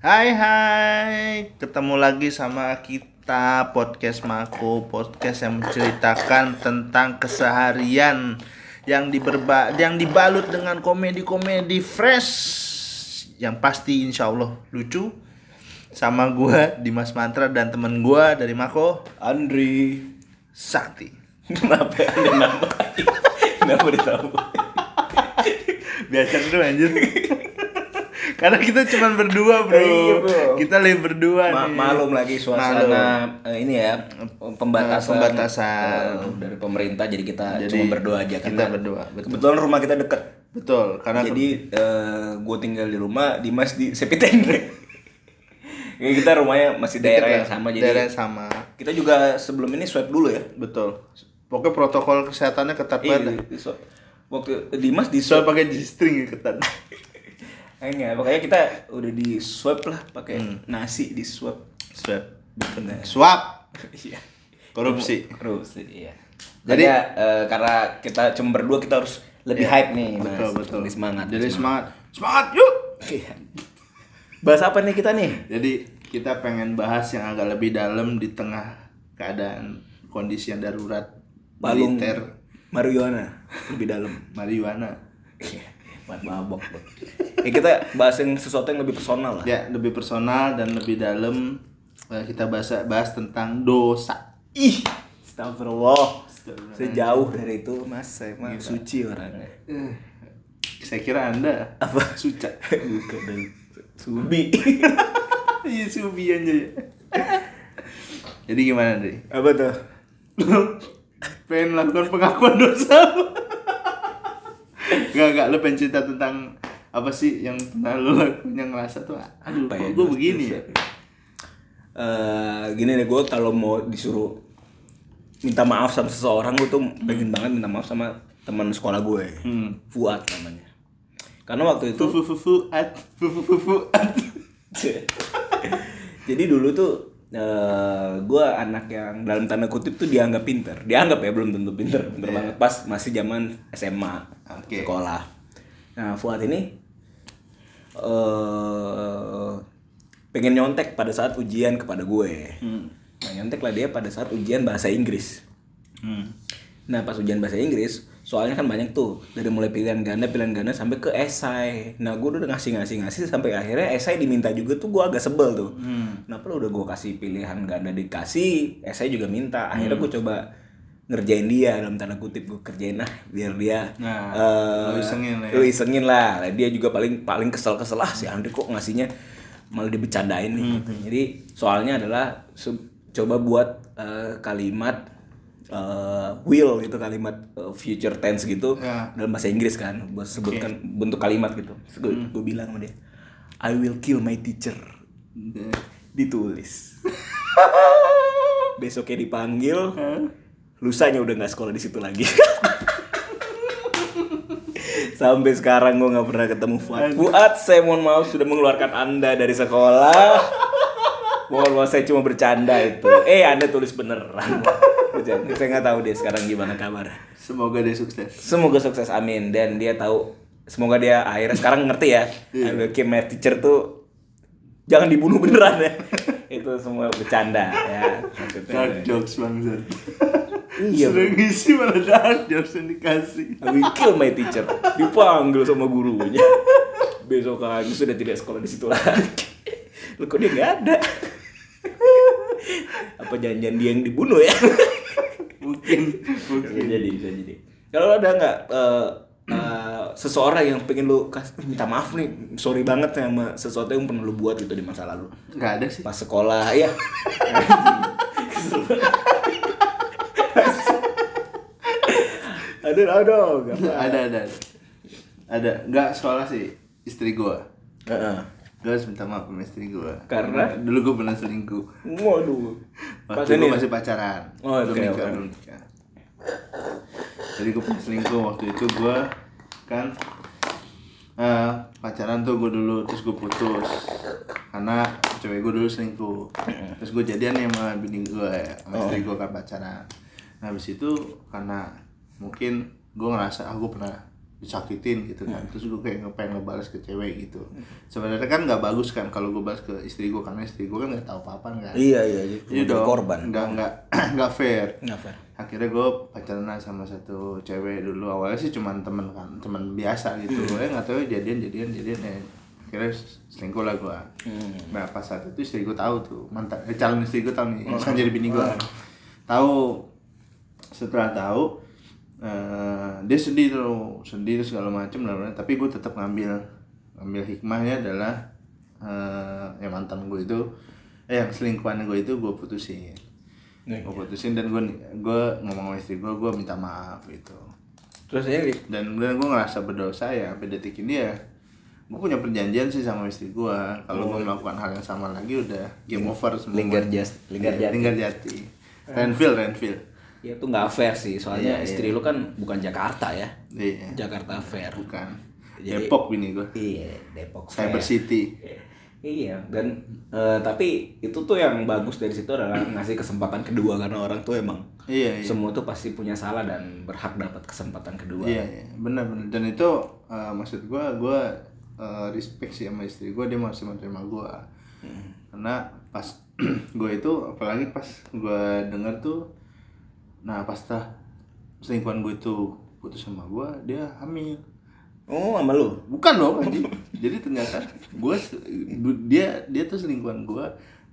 Hai hai, ketemu lagi sama kita podcast Mako, podcast yang menceritakan tentang keseharian yang diberba yang dibalut dengan komedi-komedi fresh yang pasti insya Allah lucu sama gua Dimas Mantra dan temen gua dari Mako Andri Sakti. Kenapa Anda nambah? Kenapa ditambah? Biasa dulu anjir. Karena kita cuma berdua bro. Iya, bro. Kita lagi berdua Ma nih. malum lagi suasana eh, ini ya pembatasan, Pembatasan. eh, dari pemerintah jadi kita Jadi, cuma berdua aja kita berdua, betul. kebetulan rumah kita dekat Betul, karena jadi gue tinggal di rumah Dimas di Sepiten ya, kita rumahnya masih daerah yang sama jadi daerah yang sama. kita juga sebelum ini swab dulu ya Betul. Pokoknya protokol kesehatannya ketat Iya, banget. swab. waktu Dimas di swab pakai G-string ya, ketat. Kayaknya, makanya kita udah di swab lah pakai Hmm. nasi di swab. Swab. Bener. Swap. Iya. Korupsi. Korupsi, iya. Jadi- Jadi eh, karena kita cuma berdua kita harus lebih hype nih, Mas. Betul, betul. Semangat. Jadi semangat. Semangat yuk. Iya. Bahas apa nih kita nih? Jadi kita pengen bahas yang agak lebih dalam di tengah keadaan kondisi yang darurat Palung militer marijuana lebih dalam. marijuana. Iya. Buat mabok. Ya kita bahas yang sesuatu yang lebih personal lah. Ya, lebih personal dan lebih dalam eh, kita bahas bahas tentang dosa. Ih, astagfirullah. Sejauh dari itu, Mas, saya mah suci orangnya. Eh, saya kira Anda Apa? suca. Bukan Subi. Iya, subi aja ya. Jadi gimana, Dri? apa tuh? pengen melakukan pengakuan dosa Gak, gak, lu pengen cerita tentang apa sih yang pernah lu yang ngerasa tuh aduh Apa kok ya, gue begini ya? Eh, gini nih gue kalau mau disuruh minta maaf sama seseorang gue tuh pengen banget minta maaf sama teman sekolah gue Hmm. Fuad namanya. Karena waktu itu fu fu fu at fu fu fu fu at jadi dulu tuh eh gue anak yang dalam tanda kutip tuh dianggap pinter. Dianggap ya belum tentu pinter. Pinter banget. Pas masih zaman SMA Oke. sekolah. Nah Fuad ini eh pengen nyontek pada saat ujian kepada gue. Hmm. nah nyontek lah dia pada saat ujian bahasa Inggris. Hmm. Nah pas ujian bahasa Inggris soalnya kan banyak tuh dari mulai pilihan ganda pilihan ganda sampai ke esai. Nah gue udah ngasih ngasih ngasih sampai akhirnya esai diminta juga tuh gue agak sebel tuh. Hmm. Kenapa lu udah gue kasih pilihan ganda dikasih esai juga minta. Akhirnya gue coba ngerjain dia dalam tanda kutip gue kerjain lah biar dia Nah, eh, lu isengin lah ya. lu isengin lah. Nah, dia juga paling paling kesel kesel ah si Andri kok ngasihnya malah dibecandain nih. Hmm. Jadi soalnya adalah coba buat eh, kalimat eh, will gitu kalimat eh, future tense gitu Ya. dalam bahasa Inggris kan buat sebutkan bentuk kalimat gitu. Gue Hmm. bilang sama dia I will kill my teacher. Ditulis. Besoknya dipanggil lusanya udah nggak sekolah di situ lagi. Sampai sekarang gue nggak pernah ketemu Fuad. Fuad saya mohon maaf sudah mengeluarkan anda dari sekolah. Mohon maaf saya cuma bercanda itu. Eh anda tulis beneran Bercanda. saya nggak tahu dia sekarang gimana kabar. Semoga dia sukses. Semoga sukses amin. Dan dia tahu semoga dia akhirnya sekarang ngerti ya. I will kill my teacher tuh jangan dibunuh beneran ya. Itu semua bercanda ya. Dark jokes bangsat Iya, sudah ngisi malah dark jokes yang dikasih. I will kill my teacher. Dipanggil sama gurunya. Besok lagi sudah tidak sekolah di situ lagi. Loh, kok dia nggak ada? Apa janjian dia yang dibunuh ya mungkin mungkin. bisa jadi bisa jadi. Kalau ada nggak eh, eh, seseorang yang pengen lu kas minta maaf nih sorry banget sama sesuatu yang pernah lu buat gitu di masa lalu? Nggak ada sih. Pas sekolah ya apa ada ada ada. Ada. Nggak sekolah sih istri gua. Heeh. Gue harus minta maaf sama istri gua. Karena? dulu gua pernah selingkuh. Waduh. Waktu ini gua masih pacaran. Oh, belum oke, nikah oke. belum nikah jadi gue pernah selingkuh waktu itu gua kan eh, pacaran tuh gue dulu terus gue putus. Karena cewek gue dulu selingkuh. Terus gue jadian nih sama bini gue ya sama istri gue kan pacaran. Nah habis itu karena mungkin gue ngerasa ah gue pernah disakitin gitu kan terus gue kayak pengen ngebalas ke cewek gitu sebenarnya kan nggak bagus kan kalau gue balas ke istri gue karena istri gue kan nggak tahu apa apa kan Iya iya. iya. Jadi dong korban. nggak nggak nggak fair Nggak fair. akhirnya gue pacaran sama satu cewek dulu awalnya sih cuman temen kan temen biasa gitu Hmm. gue nggak tahu jadian jadian jadian ya akhirnya selingkuh lah gue Hmm. nah pas saat itu istri gue tahu tuh mantan eh, calon istri gue tahu nih Oh. sekarang jadi bini gue tahu setelah tahu eh, dia sedih tuh sedih terus segala macem lah tapi gue tetap ngambil ngambil hikmahnya adalah eh ya mantan gue itu eh yang selingkuhan gue itu gue putusin. Nih. gue putusin dan gue gue ngomong sama istri gue gue minta maaf gitu. Terus ya dan dan gue ngerasa berdosa ya sampai detik ini ya gue punya perjanjian sih sama istri gue kalau gue melakukan hal yang sama lagi udah game over semua. Linggar linggar Iya, jati. linggar jati. Renville Renville Ya itu nggak fair sih, soalnya Iya, istri lu kan bukan Jakarta ya. iya Jakarta Fair. bukan Jadi- Depok bini gue Iya, Depok Fair. Cyber City Iya, dan eh, tapi itu tuh yang bagus dari situ adalah ngasih kesempatan kedua karena orang tuh emang iya iya semua tuh pasti punya salah dan berhak dapat kesempatan kedua. Iya, iya, benar benar. Dan itu uh, maksud gue, gue uh, respect sih sama istri gue, dia masih menerima gue. Karena pas gue itu, apalagi pas gue denger tuh, nah pas tah selingkuhan gue itu putus sama gue, dia hamil. Oh, sama lu? Bukan dong, anjing. Jadi ternyata gue, dia dia tuh selingkuhan gue,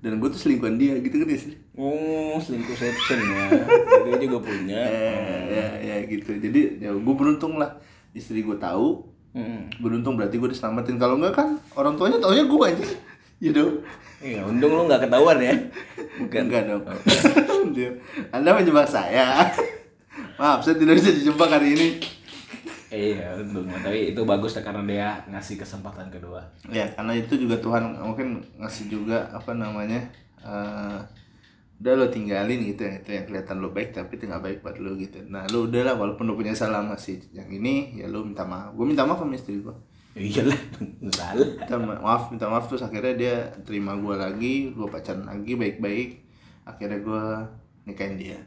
dan gue tuh selingkuhan dia, gitu kan sih? Oh, selingkuhception ya. Itu juga punya. Ya, ya, ya gitu. Jadi ya gue beruntung lah, istri gue tahu, Hmm. beruntung berarti gue diselamatin kalau enggak kan orang tuanya taunya gue aja you know Iya, untung lu nggak ketahuan ya. Bukan. enggak dong Dia, anda menjebak saya maaf saya tidak bisa dijebak hari ini Iya, untung. Tapi itu bagus ya karena dia ngasih kesempatan kedua. ya karena itu juga Tuhan mungkin ngasih juga apa namanya eh, udah lo tinggalin gitu ya itu yang kelihatan lo baik tapi itu nggak baik buat lo gitu nah lo udah lah walaupun lo punya salah masih yang ini ya lo minta maaf gue minta maaf sama istri gue Iya lah, salah. minta maaf minta maaf terus akhirnya dia terima gue lagi gue pacaran lagi baik-baik akhirnya gue nikahin dia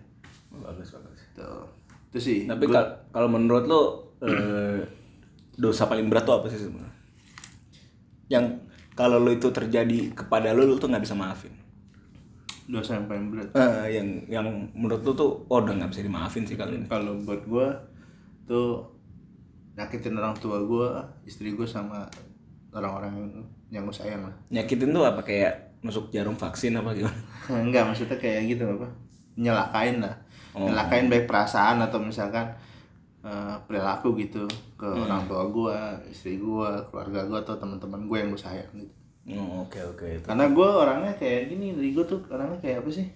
Bagus, bagus. tuh itu sih Tapi gua- kal- kalau menurut lo eh, dosa paling berat tuh apa sih sebenarnya? Yang kalau lo itu terjadi kepada lo, lo tuh nggak bisa maafin. dosa yang paling berat Eh, yang yang menurut lo tuh oh udah nggak bisa dimaafin sih kali ini. kalau buat gue tuh nyakitin orang tua gue istri gue sama orang-orang yang gue sayang lah Nyakitin tuh apa kayak masuk jarum vaksin apa gimana? enggak maksudnya kayak gitu apa nyelakain lah Oh. nyelakain baik perasaan atau misalkan eh, perilaku gitu ke Hmm. orang tua gue istri gue keluarga gue atau teman-teman gue yang gue sayang gitu Oh, oke oke itu. karena gue orangnya kayak gini dari gue tuh orangnya kayak apa sih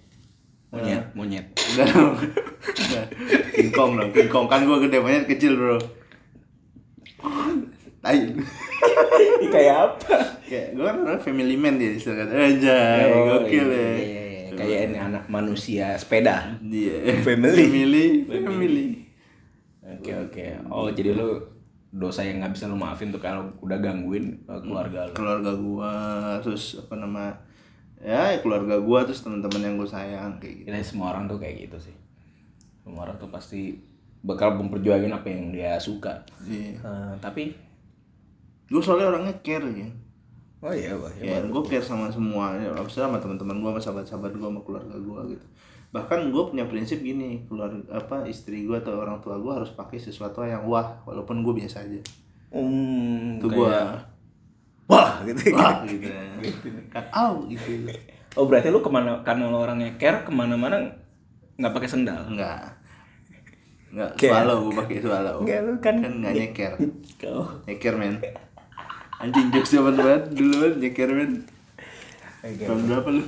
Monyet, monyet. enggak dong Enggak. King Kong dong King Kong kan gue gede banyak kecil bro Tai Ih, kayak apa? Kayak gue kan orang family man dia istilah kata Aja gokil iya, ya iya, iya. Kayak ini anak manusia sepeda. Dia Family. Family Family Oke oke. Oh jadi lu dosa yang nggak bisa lu maafin tuh kalau udah gangguin uh, keluarga lu. Keluarga gue Terus apa nama Ya keluarga gue Terus teman-teman yang gue sayang Kayak gitu Ini semua orang tuh kayak gitu sih. Semua orang tuh pasti bakal memperjuangin apa yang dia suka. Iya Eh, tapi Gue soalnya orangnya care ya oh iya, Bah, ya. ya gue care sama semua ya maksudnya sama teman-teman gue sama sahabat-sahabat gue sama keluarga gue gitu. Bahkan gue punya prinsip gini keluarga apa istri gue atau orang tua gue harus pakai sesuatu yang wah walaupun gue biasa aja. Hmm, itu gue wah gitu. wah gitu. Kan au gitu. Oh berarti lu ke mana karena lu orangnya care ke mana-mana nggak pakai sendal? enggak Care. swallow gue pakai swallow. Enggak, lu kan- kan nggak nyeker Kau. nyeker men anjing jokes zaman banget dulu kan nyeker men tahun berapa lu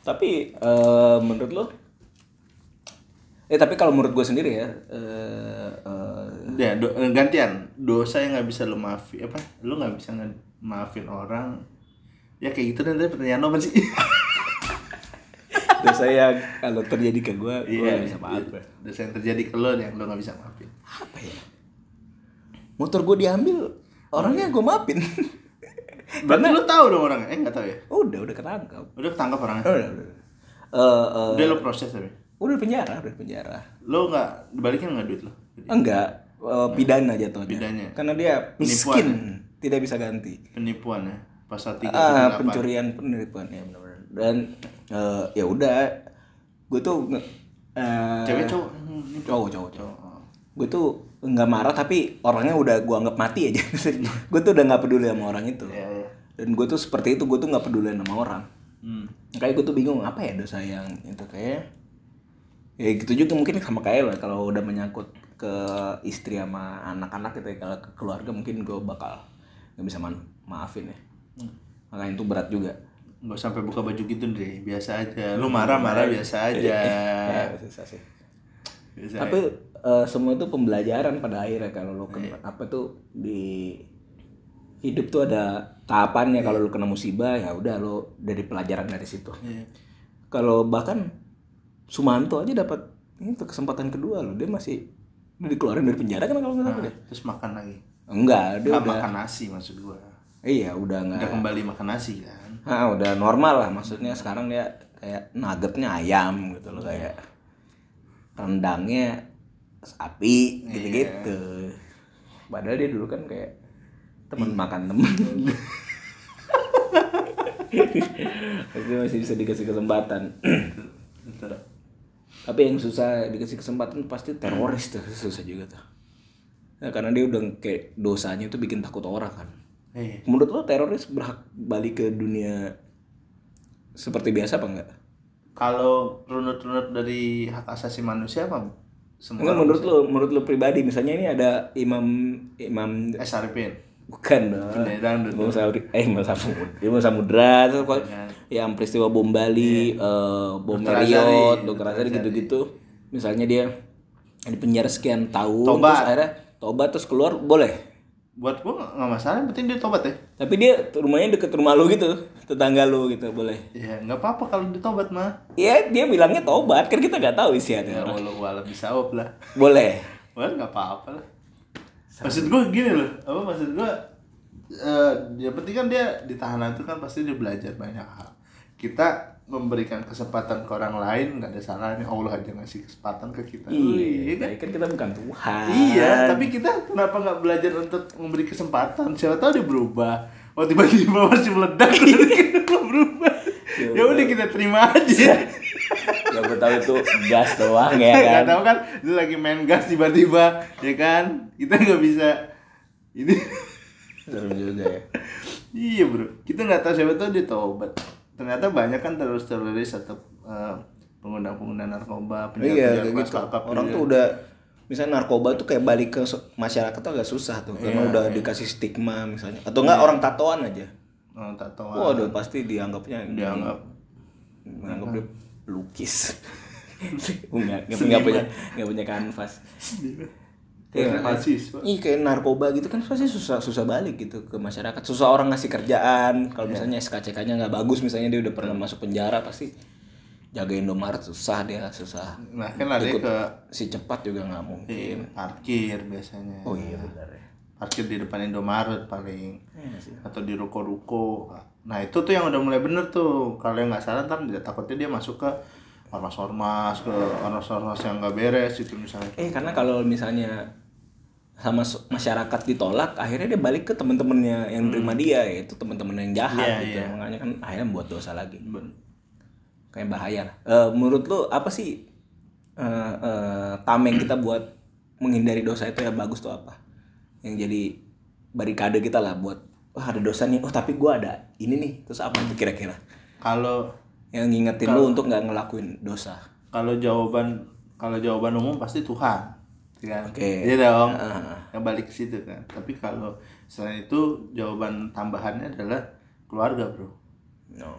Tapi eh, menurut lo? Eh tapi kalau menurut gue sendiri ya, eh, eh, Ya, do- gantian. Dosa yang nggak bisa lu maafin apa? Lu nggak bisa nge- maafin orang. Ya kayak gitu nanti pertanyaan lo sih? dosa yang kalau terjadi ke gue, gue Iya, gak bisa maafin. Dosa yang terjadi ke lo yang lo nggak bisa maafin. Apa ya? Motor gue diambil, orangnya gue maafin. Berarti lu tahu dong orangnya? Eh nggak tahu ya? udah, udah ketangkap. Udah ketangkap orangnya? Udah, udah. Eh, eh, Udah lo proses tapi. udah di penjara, udah di penjara. Lo nggak dibalikin nggak duit lo? Enggak, eh, pidana jatuhnya. Pidana. Karena dia miskin, tidak bisa ganti. Penipuan ya. Pasal 3 Ah, pencurian penipuan ya benar-benar. Dan eh, ya udah gue tuh eh, Cewek. Hmm, cowok cowok cowok. cowok. Gue tuh nggak marah tapi orangnya udah gue anggap mati aja. gue tuh udah nggak peduli sama orang itu. Iya, iya. Dan gue tuh seperti itu, gue tuh nggak peduli sama orang. Hmm. Kayak gue tuh bingung apa ya dosa yang itu kayak ya gitu juga mungkin sama kayak lo kalau udah menyangkut ke istri sama anak-anak gitu ya kalau ke keluarga mungkin gue bakal nggak bisa man- maafin ya makanya itu berat juga Nggak sampai buka baju gitu deh, biasa aja. Lu marah-marah biasa aja. ya susah sih Biasa tapi eh, semua itu pembelajaran pada akhirnya kalau lo kena apa tuh di hidup tuh ada tahapannya kalau lo kena musibah ya udah lo dari pelajaran dari situ Iya. kalau bahkan Sumanto aja dapat itu kesempatan kedua loh dia masih udah dikeluarin dari penjara kan kalau nggak salah Nah, terus makan lagi. enggak dia Nggak udah makan nasi maksud gua. iya udah nggak Udah kembali makan nasi kan. ah udah normal lah maksudnya sekarang dia kayak nuggetnya ayam gitu loh kayak rendangnya sapi gitu-gitu. Padahal dia dulu kan kayak teman makan temen. Pasti masih bisa dikasih kesempatan. Tapi yang susah dikasih kesempatan pasti teroris tuh susah juga tuh. Ya, karena dia udah kayak dosanya tuh bikin takut orang kan. Iya. menurut lo teroris berhak balik ke dunia seperti biasa apa enggak? Kalau runut-runut dari hak asasi manusia apa? Semua Enggak menurut lo, menurut lo pribadi misalnya ini ada imam imam Eh Saripin. bukan dong. Imam Samudra, eh Imam Samudra, Imam Samudra, yang peristiwa bom Bali, eh, bom Dr. Marriott, Azhari, Dr. Azhari gitu-gitu. Misalnya dia di penjara sekian tahun, Tobat. terus akhirnya tobat terus keluar boleh. Buat gua nggak- masalah, yang penting dia tobat ya. Tapi dia rumahnya deket rumah lu gitu, tetangga lu gitu, boleh. Ya nggak apa-apa kalau ditobat mah. Iya, dia bilangnya tobat, kan kita nggak tahu isi hati Ya walau walau bisa op lah. Boleh. Wah nggak apa-apa lah. Maksud gua gini loh, apa maksud gua? eh yang penting kan dia di tahanan itu kan pasti dia belajar banyak hal. Kita memberikan kesempatan ke orang lain nggak ada salahnya Allah aja ngasih kesempatan ke kita. Iya, kan? kan kita bukan Tuhan. Iya, tapi kita kenapa nggak belajar untuk memberi kesempatan? Siapa tahu dia berubah. Oh tiba-tiba masih meledak terus kenapa berubah? Ya udah kita terima aja. Gak tahu itu gas doang ya kan. Gak tahu kan dia lagi main gas tiba-tiba, ya kan? Kita nggak bisa ini. Serem juga ya. iya bro, kita nggak tahu siapa tahu dia tobat. Ternyata banyak kan teroris-teroris atau eh, pengguna-pengguna narkoba, Iya, penjahat-penjahat kayak kelas gitu. Orang juga. tuh udah misalnya narkoba tuh kayak balik ke masyarakat tuh agak susah tuh karena Iya, udah dikasih stigma misalnya atau enggak orang tatoan aja. Oh, tak tahu. Waduh, pasti dianggapnya Dianggap menganggap dia pelukis. Enggak, enggak punya enggak punya kanvas. Kayak mahasiswa. Iya kayak narkoba gitu kan pasti susah susah balik gitu ke masyarakat. Susah orang ngasih kerjaan. Kalau misalnya SKCK-nya nggak bagus, misalnya dia udah pernah masuk penjara pasti jaga Indomaret susah dia susah. Nah kan lari ke si cepat juga nggak mungkin. iya, parkir biasanya. Oh iya benar ya. Parkir di depan Indomaret paling. Iya sih. atau di ruko-ruko. Nah itu tuh yang udah mulai bener tuh. Kalau yang nggak salah ntar takutnya dia masuk ke ormas-ormas, ke ormas-ormas yang nggak beres itu misalnya. Eh karena kalau misalnya sama masyarakat ditolak, akhirnya dia balik ke temen-temennya yang terima dia, yaitu temen-temen yang jahat Iya, gitu. iya. Makanya kan akhirnya membuat dosa lagi. Ben- Kayak bahaya. Eh, menurut lu apa sih eh, eh, tameng kita buat menghindari dosa itu yang bagus tuh apa? Yang jadi barikade kita lah buat wah ada dosa nih, oh tapi gua ada ini nih. Terus apa itu kira-kira? Kalau Yang ngingetin lu untuk nggak ngelakuin dosa. kalau jawaban kalau jawaban umum pasti Tuhan, ya kan? Oke. Iya dong. Ah. Yang balik ke situ kan. Tapi kalau selain itu jawaban tambahannya adalah keluarga bro. No.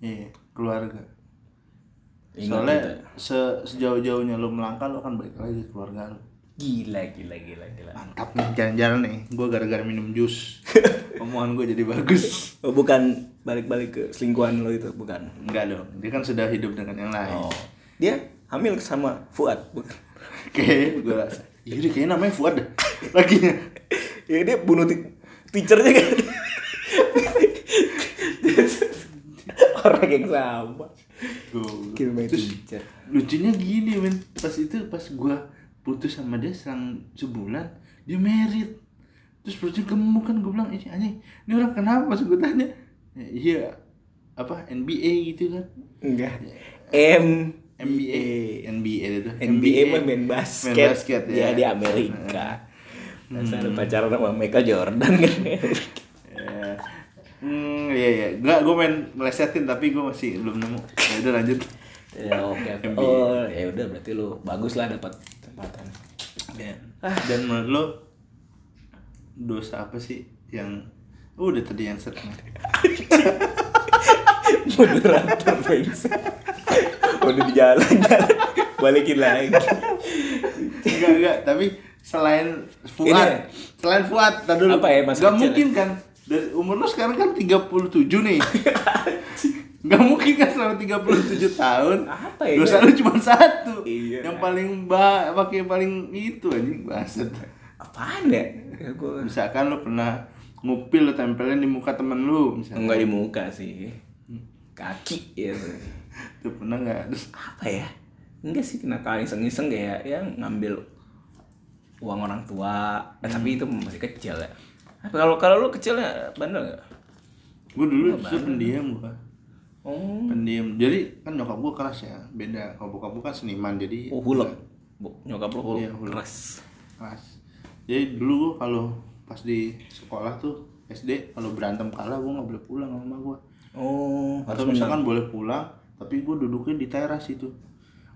Iya keluarga. Ingat Soalnya gitu. se- sejauh-jauhnya lo melangkah lo kan balik lagi ke keluarga lo. Gila, gila, gila, gila. Mantap nih jalan-jalan nih. Gue gara-gara minum jus. Omongan gue jadi bagus. Oh, bukan balik-balik ke selingkuhan lo itu, bukan. Enggak dong. Dia kan sudah hidup dengan yang lain. Oh. Dia hamil sama Fuad, bukan. Oke, gue rasa. Iya deh, kayaknya namanya Fuad deh. Lagi. Ya dia bunuh teachernya kan. Orang yang sama. Tuh. Kill my teacher. Lucunya gini men. Pas itu pas gue putus sama dia selang sebulan dia merit terus perutnya gemuk kan gue bilang ini anjing ini orang kenapa pas gue tanya "Ya, iya apa NBA gitu kan Enggak. M NBA NBA itu NBA mah main basket. Main basket, ya. ya. di Amerika. Dasar pacaran sama Michael Jordan kan. Hmm, iya iya. Enggak, gue main melesetin tapi gue masih belum nemu. Ya udah lanjut. ya oke. oke. Oh, ya udah berarti lu bagus lah dapat kesempatan. Ya. Dan menurut lo dosa apa sih yang udah tadi yang sering. Moderator fans. Udah di jalan, balikin lagi. enggak enggak, tapi selain Fuad, Ini. selain Fuad, tadi dulu. Apa ya, masa Gak kecil mungkin kan. Dari umur lo sekarang kan 37 nih. Gak mungkin kan selama 37 tahun Apa ya? Dosa lu cuma satu Iya. Yang paling ba pakai paling itu anjing baset Apaan ya? ya gua Misalkan lu pernah ngupil lu tempelin di muka temen lu misalkan enggak di muka sih. Kaki ya. Itu pernah nggak? Terus Apa ya? Enggak sih kena kali iseng-iseng kayak yang ngambil uang orang tua. Eh, tapi itu masih kecil ya. Kalau kalau lu kecilnya bandel enggak? gue dulu justru pendiam gue Oh. pendiam jadi kan nyokap gue keras ya beda kalau bokap gue kan seniman jadi Oh, hulek. Bu, nyokap lu hulek. Iya, hulek. Keras. keras jadi dulu gue kalau pas di sekolah tuh SD kalau berantem kalah gue nggak boleh pulang sama mama gue Oh, atau misalkan boleh pulang tapi gue duduknya di teras itu.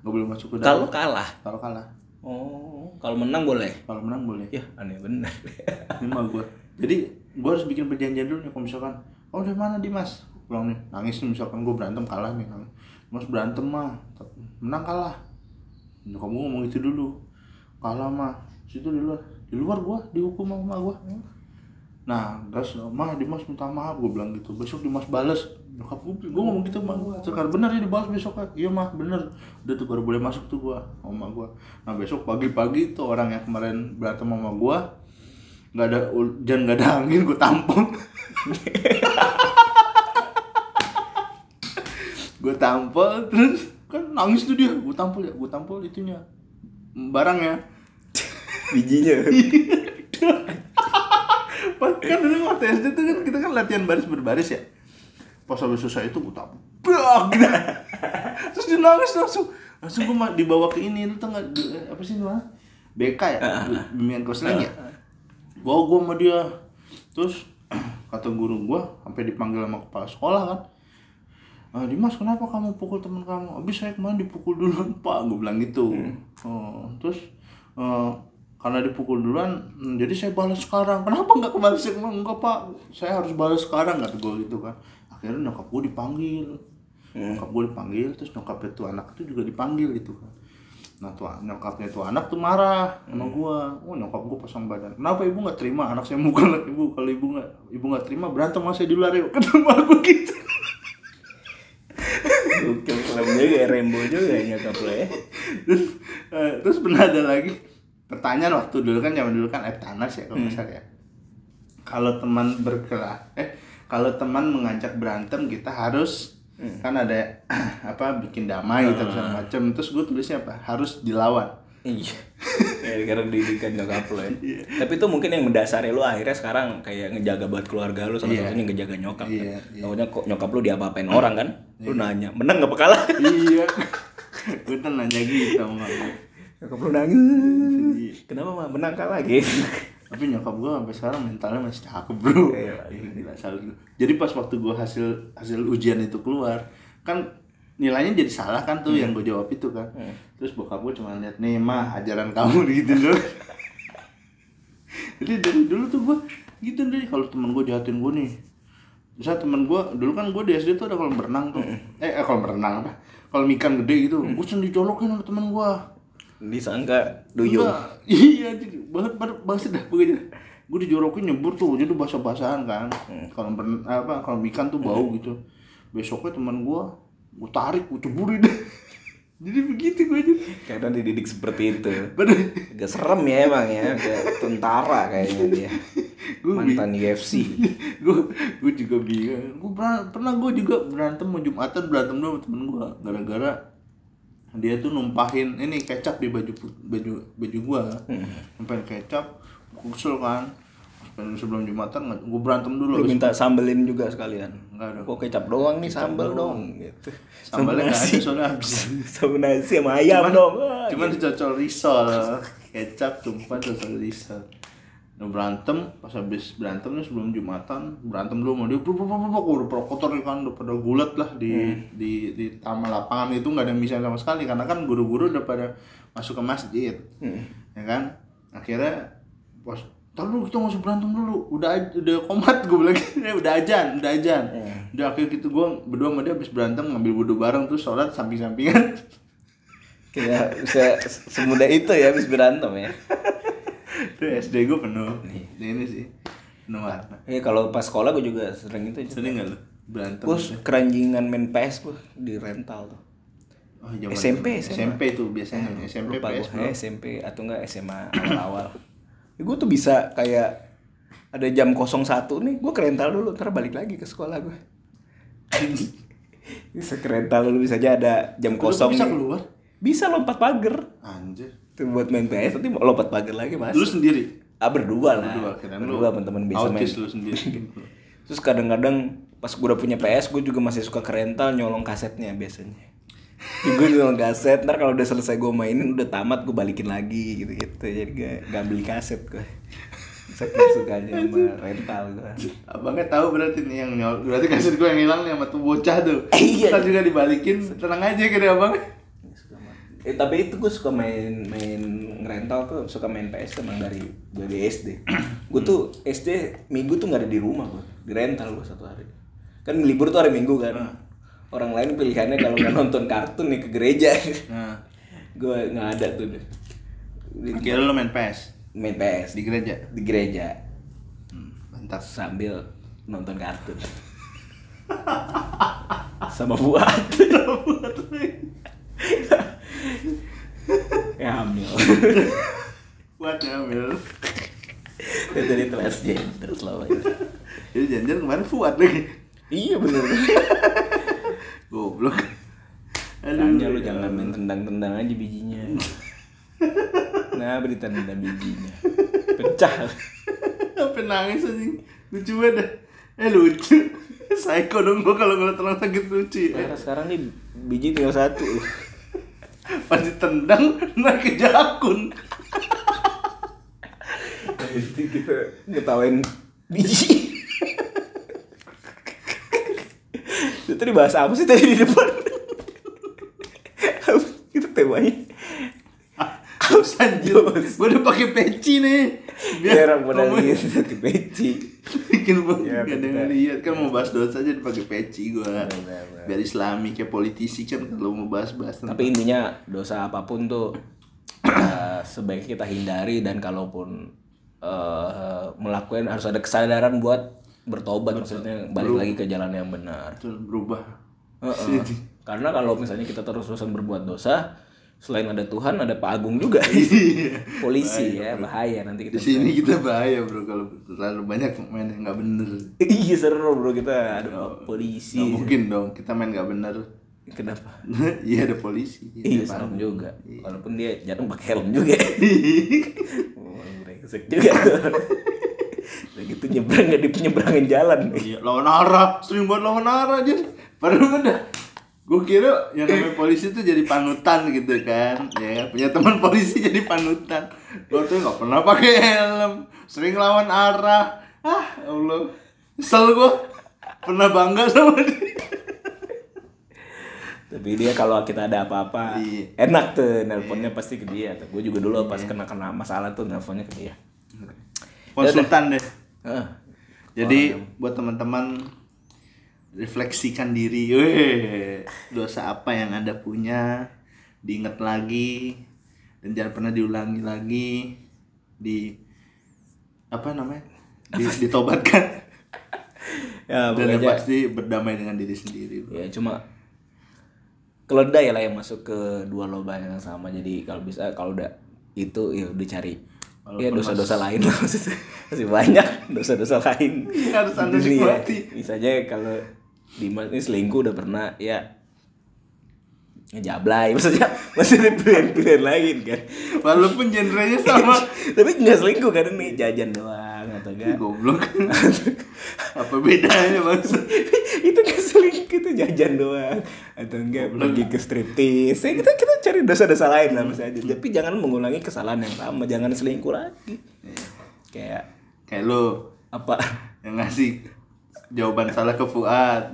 Nggak boleh masuk ke kalau dalam kalah. kalau kalah. Oh, kalau menang boleh. kalau menang boleh. Ya, aneh bener. ini mah gue jadi gue harus bikin perjanjian dulu nih kalau misalkan oh dari mana Dimas pulang nih. Nangis nih misalkan gue berantem kalah nih nangis. Mas berantem mah menang kalah. Nyokap gue ngomong itu dulu. Kalah mah situ di luar di luar gue dihukum sama gue nah terus mah Dimas minta maaf gue bilang gitu. Besok Dimas bales. Nyokap gue gue ngomong gitu sama gue sekarang bener ya dibalas besok kan iya mah bener. Udah tuh baru boleh masuk tuh gue sama gue nah besok pagi-pagi tuh orang yang kemarin berantem sama gue nggak ada hujan nggak ada angin gue tampung. Gue tampol terus kan nangis tuh dia. Gue tampol ya gue tampol itunya. Barangnya Bijinya. kan dulu waktu SD tuh kan kita kan latihan baris berbaris ya. Pas habis selesai itu gue tabrak. Gitu. terus dia nangis langsung. Langsung gue dibawa ke ini itu tuh nggak? Di- apa sih namanya? BK ya? Bimbingan konseling ya? Bawa gue sama dia. Terus kata guru gue sampai dipanggil sama kepala sekolah kan. Ah, Dimas kenapa kamu pukul teman kamu? Abis saya kemarin dipukul duluan pak, gue bilang gitu. Oh, terus eh, karena dipukul duluan, hmm, jadi saya balas sekarang. Kenapa nggak kemarin saya enggak pak, saya harus balas sekarang kata gue gitu kan. Akhirnya nyokap gue dipanggil, nyokap gue dipanggil, terus nyokap itu anak itu juga dipanggil gitu kan. Nah tuh nyokapnya tuh anak tuh marah sama gua. Oh nyokap gua pasang badan. Kenapa ibu nggak terima anak saya mukul ibu? Kalau ibu nggak ibu nggak terima berantem sama saya di luar yuk. Ketemu aku gitu. Gokil film juga ya, Rembo juga ya nyokap lo ya. terus eh, terus pernah ada lagi pertanyaan waktu dulu kan zaman dulu kan Eptanas ya kalau salah ya kalau teman berkelah eh kalau teman mengajak berantem kita harus kan ada apa bikin damai gitu segala macam terus gue tulisnya apa harus dilawan Iya. ya karena didikan nyokap lo ya. Tapi itu mungkin yang mendasari lo akhirnya sekarang kayak ngejaga buat keluarga lo salah Iya. satunya ngejaga nyokap. Iya, kan. Tahunya kok nyokap lo diapa-apain orang kan? Lo nanya, menang nggak kalah? iya gue tuh nanya gitu sama nyokap lo nangis. Kenapa mah? Menang kalah gitu? tapi nyokap gue sampai sekarang mentalnya masih cakep bro. Iya, Iya, gila, salut. jadi pas waktu gue hasil hasil ujian itu keluar kan nilainya jadi salah kan tuh yang gue jawab itu kan. Terus bokap gue cuma lihat nih mah ajaran kamu gitu loh jadi dari dulu tuh gue gitu deh kalau temen gue jahatin gue nih bisa temen gue dulu kan gue di SD tuh ada kolam berenang tuh. Eh, eh kolam berenang apa? Kolam ikan gede gitu. Gue sering dijolokin sama temen gue Disangka duyung. Enggak. Iya, jadi banget banget banget dah pokoknya. Gue dijorokin nyebur tuh, jadi basah-basahan kan. Kalau ber- apa kalau ikan tuh bau gitu. Besoknya teman gua, gua tarik, gua ceburin. jadi begitu gue aja. Karena dididik seperti itu. Agak serem ya emang ya, kayak tentara kayaknya dia. Gua Mantan UFC. gue gue juga bingung gue pernah pernah gue juga berantem mau jumatan berantem dulu sama temen gue gara-gara dia tuh numpahin ini kecap di baju baju baju gua numpahin kecap kesel kan sebelum jumatan gua berantem dulu Lu minta sambelin juga sekalian. Enggak dong. Kok kecap doang nih sambel dong gitu. sambalnya nggak ada soalnya habis Sama nasi sama ayam dong. Wah, cuman dicocol risol kecap tumpah cocol risol Nah, berantem pas habis berantem nih sebelum jumatan berantem dulu sama dia buk, buk, udah kotor kan udah pada gulat lah di di di taman lapangan itu nggak ada yang bisa sama sekali karena kan guru-guru udah pada masuk ke masjid ya kan? Akhirnya pas Tahu dulu kita nggak usah berantem dulu udah udah komat gue bilang eh, udah ajan udah ajan. Udah akhirnya gitu gue berdua sama dia habis berantem ngambil wudhu bareng terus sholat samping-sampingan. Kira bisa semudah itu ya habis berantem ya. itu SD gue penuh ini sih penuh warna Eh kalau pas sekolah gue juga sering itu. sering nggak lu berantem Gue keranjingan main PS gue di rental tuh. oh, zaman SMP, SMP tuh biasanya SMP Lupa PS eh, SMP atau enggak SMA awal-awal. Ya, gue tuh bisa kayak ada jam 01 nih, gue ke rental dulu, ntar balik lagi ke sekolah gue. bisa ke rental dulu bisa aja ada jam Lu kosong. bisa nih. keluar Bisa lompat pagar. anjir buat main PS nanti mau lompat pagar lagi mas. lu sendiri Ah berdua lah. Berdua, lu Berdua teman-teman bisa main. lu sendiri Terus kadang-kadang pas gue udah punya PS, gue juga masih suka ke rental nyolong kasetnya biasanya. Gue nyolong kaset, ntar kalau udah selesai gue mainin udah tamat gue balikin lagi gitu-gitu. Jadi gak, gak beli kaset gue. Saking sukanya sama rental gue. abangnya tahu berarti nih yang nyol berarti kaset gue yang hilang nih sama tuh bocah tuh Iya. Ntar juga dibalikin tenang aja kira abang Eh tapi itu gue suka main main rental tuh suka main PS emang dari dari SD. gue tuh SD minggu tuh nggak ada di rumah gue di rental gue satu hari. Kan libur tuh hari minggu kan. Orang lain pilihannya kalau nggak nonton kartun nih ke gereja. nah gue nggak ada tuh deh. Akhirnya lu main PS main PS di gereja di gereja hmm, sambil nonton kartun. Sama buat. ya hamil. Buat ngambil Itu dari transgender selama ini. jadi janjian kemarin Fuad lagi Iya bener. goblok Tanya lu jangan main tendang-tendang aja bijinya. Nah beri tendang bijinya. Pecah. Sampai nangis anjing. Lucu banget. Eh lucu. Psycho dong gua kalau ngeliat orang sakit lucu. Nah, sekarang nih biji tinggal satu. Pas ditendang naik ke jakun. Jadi kita ngetawain biji. Itu tadi bahas apa sih tadi di depan? Itu temanya. Anjir. Gua udah pakai peci nih. Biar orang pada lihat di peci. Bikin gua Ya, gak ada lihat kan mau bahas dosa aja dipakai peci gua. Benar-benar. Biar islami kayak politisi kan kalau mau bahas-bahas Tapi intinya dosa apa pun tuh ya, sebaiknya kita hindari dan kalaupun eh, melakukan harus ada kesadaran buat bertobat maksudnya balik lagi ke jalan yang benar. Betul, berubah. Heeh. Karena kalau misalnya kita terus-terusan berbuat dosa, selain ada Tuhan ada Pak Agung juga. Polisi ya, bahaya nanti Di kita. sini kita bahaya bro kalau terlalu banyak main yang nggak bener. Iya seru bro kita ada polisi. Gak mungkin dong kita main nggak bener. Kenapa? Iya ada polisi. Iya serem juga. Walaupun dia jarang pakai helm juga. Oh, brengsek juga. Udah gitu nyebrang di penyeberangan jalan. Iya, lawan arah, sering buat lawan arah aja. Padahal udah gue kira yang namanya polisi tuh jadi panutan gitu kan. Ya punya teman polisi jadi panutan. Gue tuh nggak pernah pakai helm. Sering lawan arah. Ah ya allah. Kesel gue pernah bangga sama dia. Tapi dia kalau kita ada apa-apa Iya. enak tuh nelponnya pasti ke dia. Gue juga dulu pas kena kena masalah tuh nelponnya ke dia. konsultan deh. Heeh. jadi buat teman-teman refleksikan diri Weh, dosa apa yang anda punya diingat lagi dan jangan pernah diulangi lagi di apa namanya di, ditobatkan Ya dan yang pasti berdamai dengan diri sendiri bro. ya cuma keledai lah yang masuk ke dua lubang yang sama. Jadi kalau bisa kalau udah itu ya udah cari ya dosa-dosa lain lah masih banyak dosa-dosa lain Harus Anda nikmati. bisa aja kalau Dimas ini selingkuh udah pernah ya. Ngejablay maksudnya masih ada pilihan-pilihan lain kan. Walaupun genrenya sama. tapi nggak selingkuh kan ini jajan doang atau enggak? Goblok. Apa bedanya maksud? itu nggak selingkuh itu jajan doang. Atau enggak pergi ke striptease. Ya, kita kita cari dosa-dosa lain lah mas aja tapi jangan mengulangi kesalahan yang sama jangan selingkuh lagi. Kayak Kayak lu apa? Yang ngasih jawaban salah ke Fuad.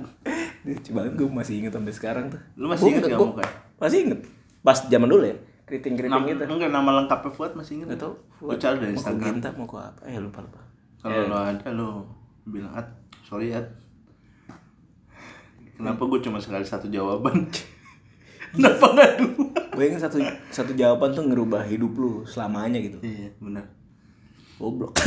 coba gue masih inget sampai sekarang tuh Lu masih inget gua mukanya? masih inget pas zaman dulu ya keriting keriting Nam gitu enggak nama lengkapnya Fuad masih inget? tahu Gue cari dari mau Instagram. Mau ke apa eh lupa lupa Kalau lo ada lo bilang at sorry at. Kenapa gue cuma sekali satu jawaban? Kenapa nggak dua? Bayangin satu satu jawaban tuh ngerubah hidup lu selamanya gitu. Iya benar. Goblok.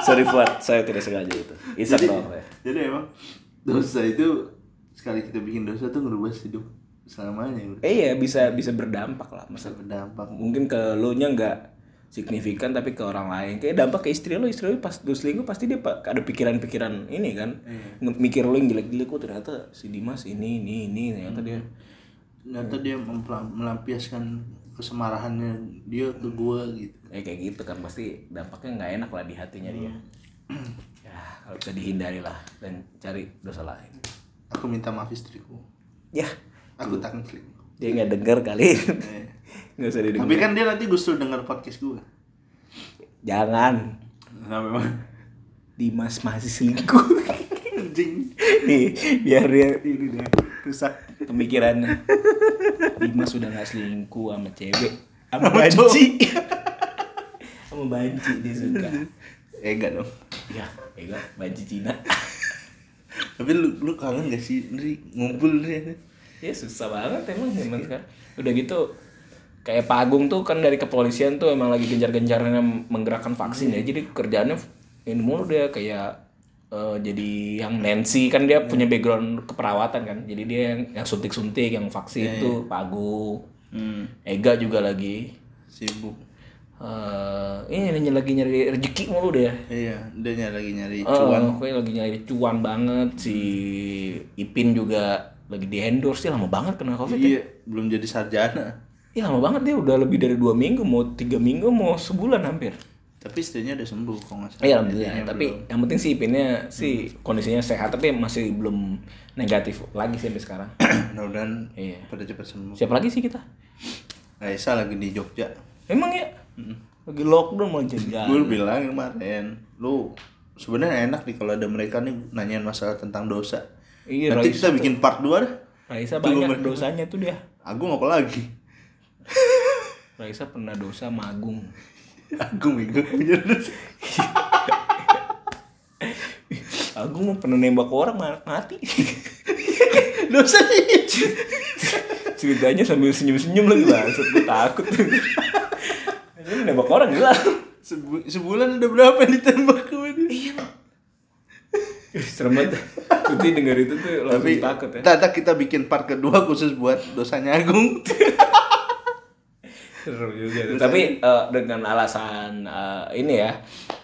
Sorry Fuad, saya tidak sengaja itu. Isak Jadi, ya. jadi emang dosa itu sekali kita bikin dosa tuh ngerubah hidup selamanya. Bro. Eh iya bisa bisa berdampak lah. Masa Berdampak. mungkin ke lu nya nggak signifikan tapi ke orang lain. Kayak dampak ke istri lu, istri lu pas lu selingkuh pasti dia pak ada pikiran-pikiran ini kan. Nge- Mikir lu yang jelek-jelek kok ternyata si Dimas ini ini ini ternyata dia Ternyata dia melampiaskan kesemarahannya dia ke gue gitu. eh kayak gitu kan pasti dampaknya nggak enak lah di hatinya dia. ya kalau bisa dihindari lah dan cari dosa lain. Aku minta maaf istriku. Ya, Aku takkan selingkuh. dia nggak denger kali. Eh. nggak usah didengar. Tapi kan dia nanti justru denger podcast gue. Jangan. Nah memang Dimas masih selingkuh. anjing. Nih, biar dia ini dia rusak pemikirannya. Dimas sudah nggak selingkuh sama cewek, sama banci. sama banci dia suka. Eh enggak dong. Ya, ya banci Cina. Tapi lu lu kangen gak sih Nri ngumpul Nri? ya susah banget emang zaman sekarang. Udah gitu kayak Pak Agung tuh kan dari kepolisian tuh emang lagi gencar-gencarnya menggerakkan vaksin ya. Jadi kerjaannya ini mulu dia kayak eh, jadi yang Nancy kan dia punya background keperawatan kan. Jadi dia yang yang suntik-suntik, yang vaksin tuh Pak Agung. Hmm, Ega juga lagi. sibuk. eh ini nanya lagi nyari rezeki mulu dia. Iya, dia nyari lagi nyari Oh, cuan. pokoknya lagi nyari cuan banget si Ipin juga lagi di endorse dia lama banget kena covid. Iya, belum jadi sarjana. Iya lama banget dia udah lebih dari dua minggu mau tiga minggu mau sebulan hampir. Tapi istrinya udah sembuh kalau nggak salah. Iya alhamdulillah. tapi yang penting sih Ipinnya sih kondisinya sehat tapi masih belum negatif lagi sih sampai sekarang. Mudah-mudahan Iya. pada cepat sembuh. Siapa lagi sih kita? Raisa lagi di Jogja. Emang ya? Lagi lockdown mau jalan. Gue bilang kemarin, lu sebenarnya enak nih kalau ada mereka nih nanyain masalah tentang dosa. Iya, Nanti Raisa kita bikin part 2 dah. Raisa Tunggu banyak dosanya tuh dia. Agung apa lagi? Raisa pernah dosa sama Agung. Agung punya. Agung mau pernah nembak orang ma- mati. dosa sih. Ceritanya sambil senyum-senyum lagi bangsat gue takut. Ini nembak orang gila. Sebu- sebulan ada berapa yang ditembak kemarin? Ih, Serem banget. Tuti denger itu tuh langsung Tapi takut ya. Tata kita bikin part kedua khusus buat dosanya Agung. Seru juga. tuh. Tapi eh, dengan alasan eh, ini ya,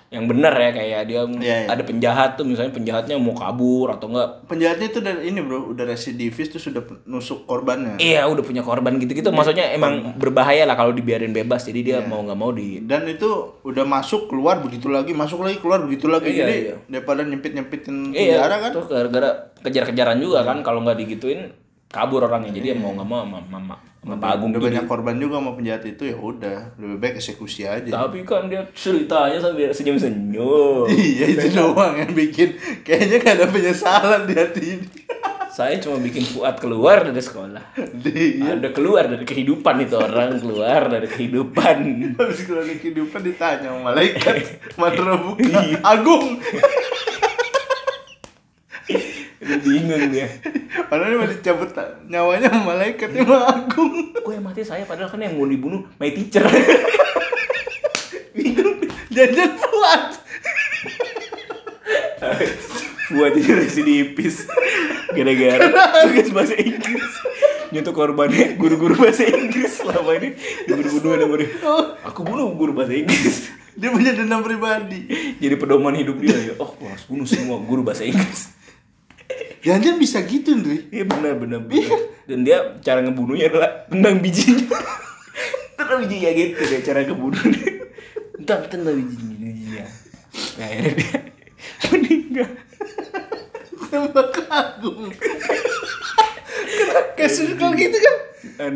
yang benar ya kayak dia Iya, iya. ada penjahat tuh misalnya penjahatnya mau kabur atau enggak Penjahatnya itu dari ini bro, udah residivis tuh sudah nusuk korbannya. Iya udah punya korban gitu-gitu maksudnya emang berbahaya lah kalau dibiarin bebas jadi dia mau nggak mau di Dan itu udah masuk keluar begitu lagi, masuk lagi keluar begitu lagi. Iya, Jadi iya. daripada nyempit nyempitin iya penjara kan. terus gara-gara kejar-kejaran juga kan kalau nggak digituin kabur orangnya. Jadi ya mau nggak mau sama, sama, sama Pak Agung Udah banyak korban juga sama penjahat itu ya udah. Lebih baik eksekusi aja. tapi kan dia ceritanya sambil senyum-senyum iya itu doang yang bikin. Kayaknya gak ada penyesalan di hati ini. saya cuma bikin Fuad keluar dari sekolah. Iya. ada keluar dari kehidupan itu orang keluar dari kehidupan. Habis keluar dari kehidupan ditanya sama malaikat Mana buka Iya. Agung? Bingung dia Padahal dia mau dicabut nyawanya sama malaikat sama Agung. Kok yang mati saya? Padahal kan yang mau dibunuh my teacher. Bingung Jangan Fuad buat jadi residivis gara-gara tugas bahasa Inggris. Nyentuh korbannya guru-guru bahasa Inggris selama ini. Guru-guru ada murid. Aku bunuh guru bahasa Inggris. Dia punya dendam pribadi. Jadi pedoman hidup dia. Ya oh gua harus bunuh semua guru bahasa Inggris Jangan bisa gitu, Ndri. Iya benar benar benar. Dan dia cara ngebunuhnya adalah tendang bijinya. tendang bijinya gitu deh cara ngebunuhnya. Tendang tendang bijinya. bijinya. Nah, akhirnya dia meninggal. Tembak agung. Kayak circle gitu kan?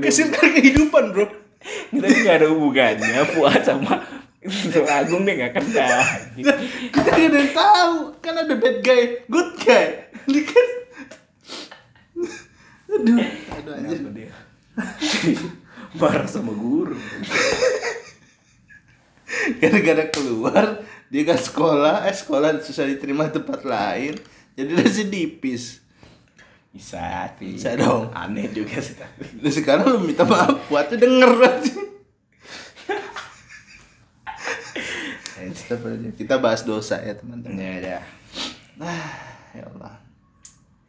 Kayak circle kehidupan, bro. Kita nggak ada hubungannya Fuad sama Sultan Agung dia nggak kenal. Kita gak ada yang tahu. Kan ada bad guy, good guy. Ini kan Aduh, aduh. Kenapa dia? Marah sama guru. Gara-gara keluar, dia gak sekolah, eh sekolah susah diterima di tempat lain. Jadi residipis. Bisa, sih. Bisa dong. Aneh juga sih. Dan sekarang lu minta maaf, buatnya denger aja. Astagfirullah. Kita bahas dosa ya teman-teman. Ya, ya. Ah, ya Allah.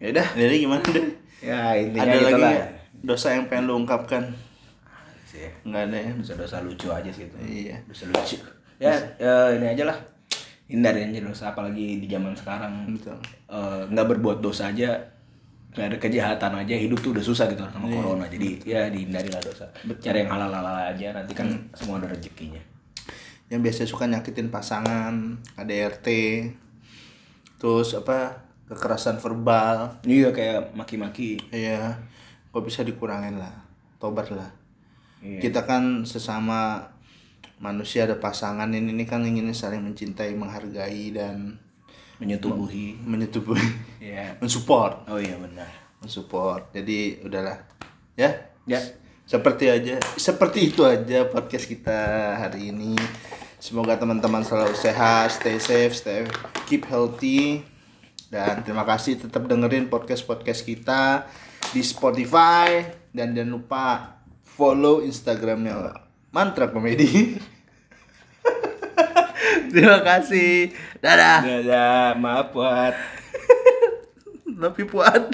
Ya udah, jadi gimana deh? Ya, intinya Ada gitu lagi lah. nggak dosa yang pengen lu ungkapkan? Sih. Enggak ada ya? Dosa-dosa lucu aja sih itu. Iya. Dosa lucu. Ya, ya ini aja lah. Hindari aja dosa apalagi di zaman sekarang. Betul. Eh, nggak berbuat dosa aja nggak ada kejahatan aja hidup tuh udah susah gitu sama corona jadi ya dihindari lah dosa cari yang halal halal aja nanti kan semua ada rezekinya Yang biasa suka nyakitin pasangan, KDRT, terus apa kekerasan verbal, iya kayak maki-maki Iya, kok bisa dikurangin lah, tobat lah. Iya. Kita kan sesama manusia ada pasangan ini, ini kan ingin saling mencintai, menghargai dan menyetubuhi menyetubuhi, Iya. mensupport, oh iya benar mensupport. Jadi udahlah, ya. ya Seperti aja, seperti itu aja podcast kita hari ini. Semoga teman-teman selalu sehat, stay safe, stay keep healthy. Dan terima kasih tetap dengerin podcast-podcast kita di Spotify dan jangan lupa follow Instagramnya Mantra Komedi. terima kasih. Dadah. ya maaf buat Tapi puan.